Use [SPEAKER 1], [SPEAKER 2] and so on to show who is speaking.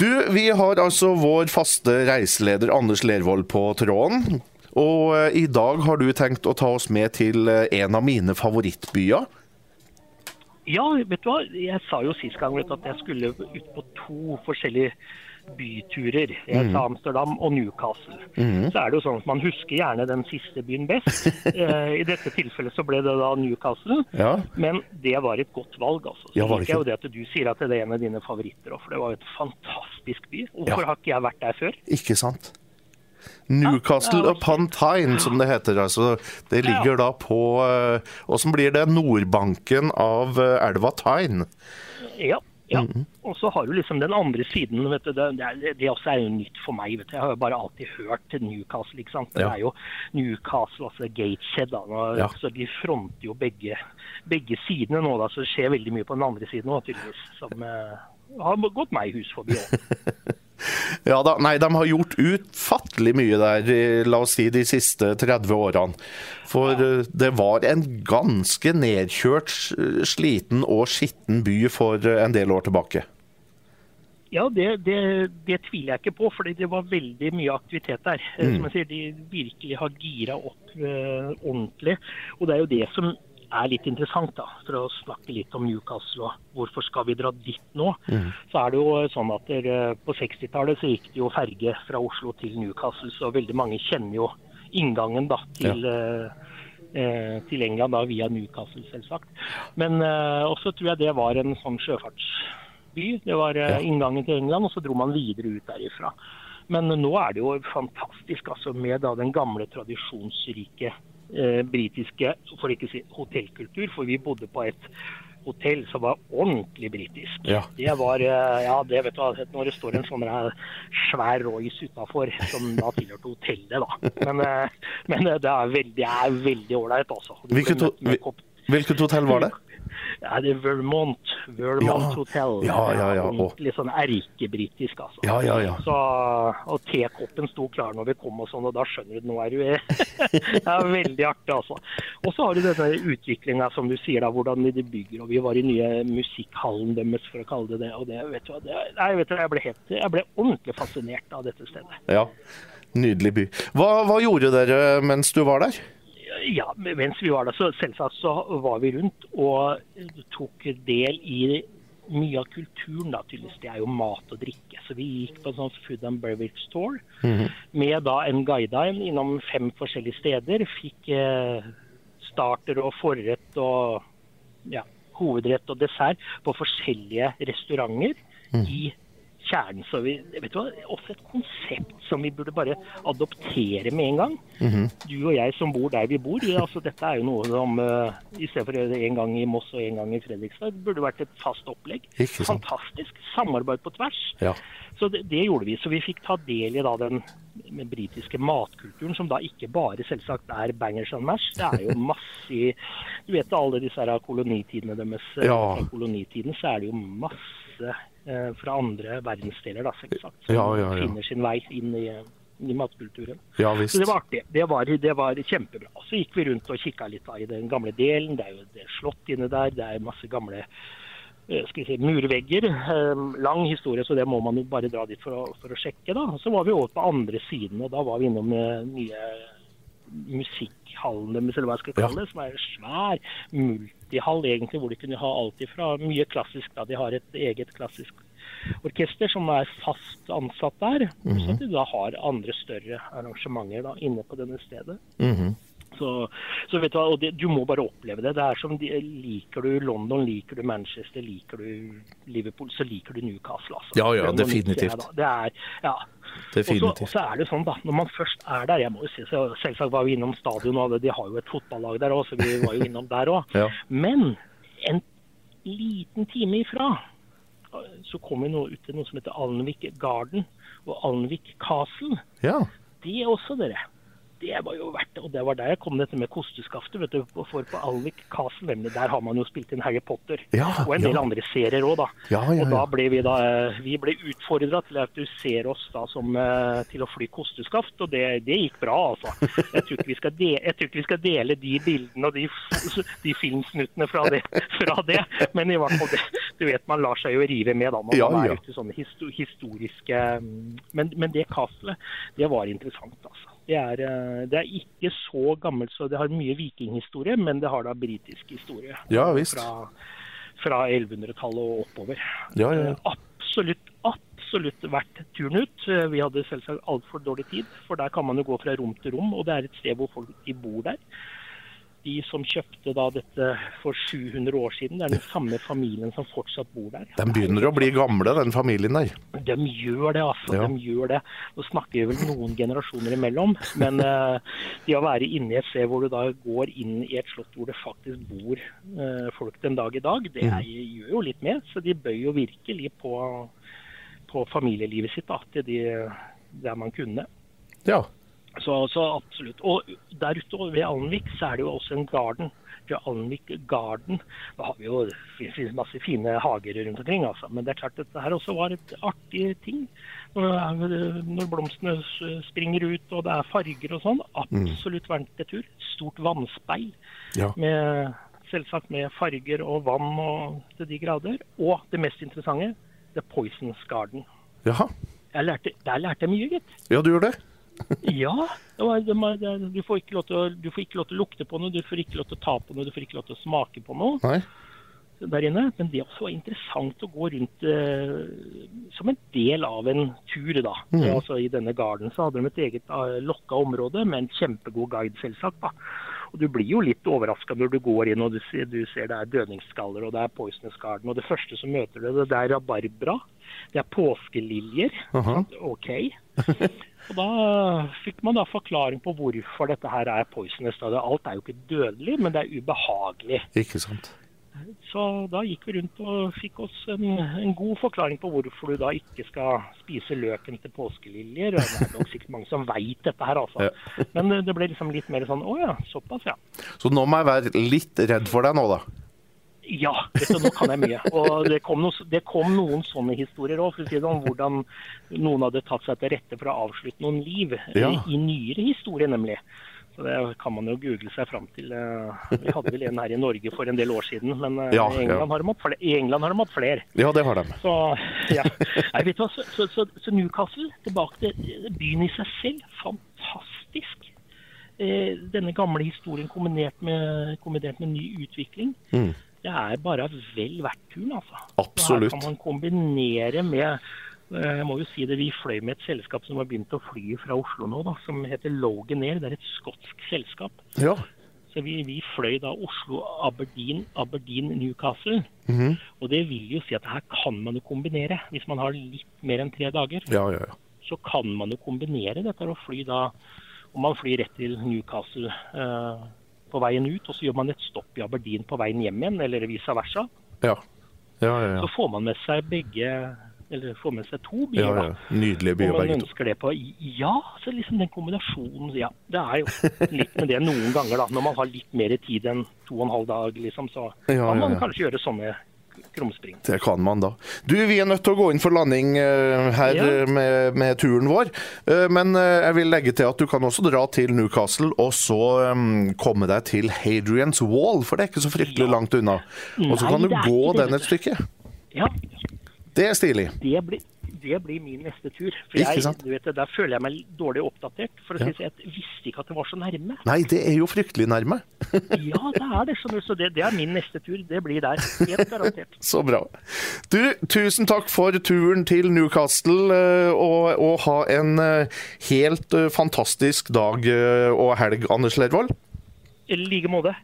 [SPEAKER 1] Du, vi har altså vår faste reiseleder Anders Lervold på tråden. Og eh, i dag har du tenkt å ta oss med til eh, en av mine favorittbyer.
[SPEAKER 2] Ja, vet du hva. Jeg sa jo sist gang vet du, at jeg skulle ut på to forskjellige byturer. Jeg sa Amsterdam og Newcastle. Så er det jo sånn at man husker gjerne den siste byen best. Eh, I dette tilfellet så ble det da Newcastle.
[SPEAKER 1] Ja.
[SPEAKER 2] Men det var et godt valg, altså. Så
[SPEAKER 1] Ja,
[SPEAKER 2] liker jeg jo det at du sier at det er en av dine favoritter òg, for det var jo et fantastisk by. Hvorfor
[SPEAKER 1] Ja.
[SPEAKER 2] har ikke jeg vært der før?
[SPEAKER 1] Ikke sant? Newcastle upon Tyne, som det heter. altså. Det ligger da på eh, Åssen blir det? Nordbanken av eh, elva Tyne.
[SPEAKER 2] Ja. ja.
[SPEAKER 1] Mhm.
[SPEAKER 2] Og så har du liksom den andre siden. vet du, det, det, det også er jo nytt for meg. vet du. Jeg har jo bare alltid hørt til Newcastle. ikke sant? Det er jo Newcastle, altså Gateshead. da,
[SPEAKER 1] Ja.
[SPEAKER 2] så De fronter jo begge, begge sidene nå, da, så det skjer veldig mye på den andre siden òg, tydeligvis. Som uh, har gått meg hus forbi òg.
[SPEAKER 1] Ja da, nei, de har gjort utfattelig mye der, la oss si, de siste 30 årene. For eh, det var en ganske nedkjørt, sliten og skitten by for eh, en del år tilbake.
[SPEAKER 2] Ja, det, det, det tviler jeg ikke på, for det var veldig mye aktivitet der. Eh,
[SPEAKER 1] Mm.
[SPEAKER 2] Som jeg sier, De virkelig har gira opp eh, ordentlig. Og det er jo det som er litt interessant, da, for å snakke litt om Newcastle og hvorfor skal vi dra dit nå. Så er det jo sånn at der, eh, På 60-tallet så gikk det jo ferge fra Oslo til Newcastle, så veldig mange kjenner jo inngangen da, til, ja. eh, til England da, via Newcastle, selvsagt. Men eh, også tror jeg det var en sånn sjøfartsby. Det var eh,
[SPEAKER 1] Ja.
[SPEAKER 2] inngangen til England, og så dro man videre ut derifra. Men nå er det jo fantastisk altså med da den gamle, tradisjonsrike eh, britiske for ikke si hotellkultur. For vi bodde på et hotell som var ordentlig britisk.
[SPEAKER 1] Ja.
[SPEAKER 2] Det var eh, Ja, det vet du hva, når det står en sånn svær Royce utafor, som da tilhørte hotellet, da. Men, eh, men det er veldig, ålreit, altså.
[SPEAKER 1] Hvilket, hvilket hotell var det?
[SPEAKER 2] Ja, det er Vermont. Vermont
[SPEAKER 1] Ja.
[SPEAKER 2] Hotel.
[SPEAKER 1] Ja, ja, ja, og-
[SPEAKER 2] Litt sånn erkebritisk, altså.
[SPEAKER 1] Ja, ja, ja.
[SPEAKER 2] Så, og tekoppen sto klar når vi kom og sånn, og da skjønner du nå er du Det er veldig artig, altså. Og så har du denne utviklinga, som du sier, da, hvordan de bygger. Og vi var i nye musikkhallen deres, for å kalle det det. Og det, vet du hva, det, nei, vet du, jeg ble, helt, jeg ble ordentlig fascinert av dette stedet.
[SPEAKER 1] Ja. Nydelig by. Hva, hva gjorde dere mens du var der?
[SPEAKER 2] Ja, mens vi var der, så selvsagt så var vi rundt og tok del i mye av kulturen. da, tydeligvis. Det er jo mat og drikke. Så vi gikk på en sånn food and beverage store med da en guide innom fem forskjellige steder. Fikk eh, starter og forrett og ja, hovedrett og dessert på forskjellige restauranter i kjernen. Så vi, vet du hva, også et konsept som vi burde bare adoptere med en gang. Du og jeg som bor der vi bor. Ja, altså, dette er jo noe som uh, i stedet for å gjøre det en gang i Moss og en gang i Fredrikstad, burde vært et fast opplegg. Fantastisk. Samarbeid på tvers.
[SPEAKER 1] Ja.
[SPEAKER 2] Så det, det gjorde vi. Så vi fikk ta del i da den med britiske matkulturen, som da ikke bare selvsagt er bangers and mash. Det er jo masse i Du vet alle disse her kolonitidene deres. eh,
[SPEAKER 1] Ja.
[SPEAKER 2] Fra kolonitiden så er det jo masse fra andre verdensdeler, da, selvsagt. Som
[SPEAKER 1] Ja, ja, ja.
[SPEAKER 2] finner sin vei inn i, i matkulturen.
[SPEAKER 1] Ja visst.
[SPEAKER 2] Så det var artig. Det var, det var kjempebra. Så gikk vi rundt og kikka litt da, i den gamle delen. Det er jo det er slott inne der. Det er masse gamle eh, skal vi si, murvegger. Eh, lang historie, så det må man jo bare dra dit for å, for å sjekke. da. Så var vi over på andre siden, og da var vi innom eh, nye musikkhallen eller hva jeg skal kalle det. Som er svær svær multihall, egentlig, hvor de kunne ha alt ifra mye klassisk. da. De har et eget klassisk orkester som er fast ansatt der. Så at de da har andre større arrangementer da, inne på denne stedet.
[SPEAKER 1] Mhm.
[SPEAKER 2] Så, så vet Du hva, og det, du må bare oppleve det. Det er som de, Liker du London, liker du Manchester, liker du Liverpool, så liker du Newcastle. Altså.
[SPEAKER 1] Ja, ja, definitivt.
[SPEAKER 2] Det er, ja. Så, og så er det sånn da, Når man først er der jeg må jo si, så Selvsagt var vi innom stadion, og de har jo et fotballag der òg, så vi var jo innom der òg.
[SPEAKER 1] Ja.
[SPEAKER 2] Men en liten time ifra så kom vi nå ut til noe som heter Alnvik Garden og Alnvik Castle.
[SPEAKER 1] Ja.
[SPEAKER 2] Det er også, dere. Det var jo verdt det. Og det var der jeg kom dette med kosteskaftet. vet du, For på Alvik Castle, der har man jo spilt inn Harry Potter.
[SPEAKER 1] Ja,
[SPEAKER 2] og en del
[SPEAKER 1] ja.
[SPEAKER 2] andre serier òg, da.
[SPEAKER 1] Ja,
[SPEAKER 2] Og da ble vi da eh, vi ble utfordra til å autorisere oss da som eh, til å fly kosteskaft, og det, det gikk bra, altså. Jeg tror, ikke vi skal de, jeg tror ikke vi skal dele de bildene og de, de filmsnuttene fra det, fra det. Men i hvert fall det, du vet man lar seg jo rive med da når
[SPEAKER 1] Ja,
[SPEAKER 2] man er ute i sånne historiske mm, men, men det castelet, det var interessant, altså. Det er, eh, det er ikke så gammelt, så det har mye vikinghistorie, men det har da britisk historie.
[SPEAKER 1] Ja, visst.
[SPEAKER 2] Fra, fra 1100-tallet og oppover.
[SPEAKER 1] Ja, ja, ja.
[SPEAKER 2] Eh, Absolutt, absolutt verdt turen ut. Eh, Vi hadde selvsagt altfor dårlig tid, for der kan man jo gå fra rom til rom, og det er et sted hvor folk de bor der. De som kjøpte da dette for 700 år siden, det er den samme familien som fortsatt bor der.
[SPEAKER 1] De begynner å bli gamle, den familien der.
[SPEAKER 2] De gjør det, altså.
[SPEAKER 1] Ja.
[SPEAKER 2] De gjør det. Nå snakker vi vel noen generasjoner imellom, men uh, det å være inne i et sted hvor du da går inn i et slott hvor det faktisk bor uh, folk den dag i dag, det er, gjør jo litt med. Så de bøy jo virkelig på, på familielivet sitt da, til de, der man kunne.
[SPEAKER 1] Ja.
[SPEAKER 2] Så, altså, absolutt. Og der ute ved Alnvik så er det jo også en garden. Alnvik Garden. Da har vi jo det finnes masse fine hager rundt omkring, altså. Men det er klart at dette her også var et artig ting. Når, når blomstene springer ut og det er farger og sånn. Absolutt verdt en tur. Stort vannspeil.
[SPEAKER 1] Ja.
[SPEAKER 2] Med, selvsagt med farger og vann og til de grader. Og det mest interessante, The Poisons Garden.
[SPEAKER 1] Jaha.
[SPEAKER 2] Lærte, der lærte jeg mye, gitt.
[SPEAKER 1] Ja, du gjør det?
[SPEAKER 2] Ja. Det var, det var, det, du, får å, du får ikke lov til å lukte på noe, du får ikke lov til å ta på noe, du får ikke lov til å smake på noe
[SPEAKER 1] Nei?
[SPEAKER 2] der inne. Men det også var interessant å gå rundt eh, som en del av en tur. da.
[SPEAKER 1] Mhm.
[SPEAKER 2] Altså I denne garden så hadde de et eget uh, lokka område med en kjempegod guide, selvsagt. da. Og Du blir jo litt overraska når du går inn og du ser, du ser det er dødningsskaller og det er poisonous garden. Og det første som møter deg, det er rabarbra. Det er påskeliljer.
[SPEAKER 1] Aha.
[SPEAKER 2] OK. Og Da fikk man da forklaring på hvorfor dette her er poisonous. Alt er jo ikke dødelig, men det er ubehagelig.
[SPEAKER 1] Ikke sant.
[SPEAKER 2] Så da gikk vi rundt og fikk oss en, en god forklaring på hvorfor du da ikke skal spise løken til påskeliljer. Det er nok sikkert mange som veit dette her, altså.
[SPEAKER 1] Ja.
[SPEAKER 2] Men det ble liksom litt mer sånn å ja, såpass, ja.
[SPEAKER 1] Så nå må jeg være litt redd for deg nå, da.
[SPEAKER 2] Ja, vet du, nå kan jeg mye. Og det kom, noe, det kom noen sånne historier òg, si om hvordan noen hadde tatt seg til rette for å avslutte noen liv.
[SPEAKER 1] Ja.
[SPEAKER 2] I, nyere historie, nemlig. Så det kan man jo google seg fram til. eh, Vi hadde vel en her i Norge for en del år siden, men eh,
[SPEAKER 1] Ja,
[SPEAKER 2] i, England
[SPEAKER 1] ja.
[SPEAKER 2] har de flere, i England har de hatt flere.
[SPEAKER 1] Ja, det har de.
[SPEAKER 2] Så ja. Nei, vet du hva, så, så, så, så Newcastle, tilbake til byen i seg selv, fantastisk. Eh, denne gamle historien kombinert med, kombinert med ny utvikling.
[SPEAKER 1] Mm.
[SPEAKER 2] Det er bare vel verdt turen, altså.
[SPEAKER 1] Absolutt.
[SPEAKER 2] Her kan man kombinere med eh, jeg må jo si det, Vi fløy med et selskap som har begynt å fly fra Oslo nå, da, som heter Logan Air. Det er et skotsk selskap.
[SPEAKER 1] Ja.
[SPEAKER 2] Så vi, vi fløy da Oslo, Aberdeen, Aberdeen, Newcastle.
[SPEAKER 1] -hmm.
[SPEAKER 2] Og det vil jo si at her kan man jo kombinere. Hvis man har litt mer enn tre dager,
[SPEAKER 1] ja, ja, ja.
[SPEAKER 2] så kan man jo kombinere dette og fly da Om man flyr rett til Newcastle eh, på veien ut, og så gjør man et stopp i Aberdeen på veien hjem igjen, eller vice versa,
[SPEAKER 1] Ja, ja, ja. ja.
[SPEAKER 2] så får man med seg begge eller får med seg to byer.
[SPEAKER 1] ja, ja. Nydelige byer, begge to.
[SPEAKER 2] ønsker det på Ja, så liksom den kombinasjonen Ja, det er jo litt med det noen ganger, da. Når man har litt mer tid enn to og en halv dag, liksom, så kan man kanskje gjøre sånne krumspring.
[SPEAKER 1] Det kan man da. Du, vi er nødt til å gå inn for landing eh, her
[SPEAKER 2] Ja.
[SPEAKER 1] eh, med, med turen vår. Eh, men jeg vil legge til at du kan også dra til Newcastle og så eh, komme deg til Hadrian's Wall, for det er ikke så fryktelig
[SPEAKER 2] Ja.
[SPEAKER 1] langt unna. Og så kan du gå den et stykke.
[SPEAKER 2] Ja,
[SPEAKER 1] Det er stilig.
[SPEAKER 2] det blir, det blir min neste tur. For jeg, vet, Der føler jeg meg dårlig oppdatert. For å
[SPEAKER 1] Ja.
[SPEAKER 2] si så Jeg visste ikke at det var så nærme.
[SPEAKER 1] Nei, det er jo fryktelig nærme.
[SPEAKER 2] Ja, det er det. skjønner du. Så det, det er min neste tur. Det blir der. Helt garantert.
[SPEAKER 1] Så bra. Du, tusen takk for turen til Newcastle, eh, og, og ha en eh, helt eh, fantastisk dag og helg, Anders Lervold.
[SPEAKER 2] I like måte.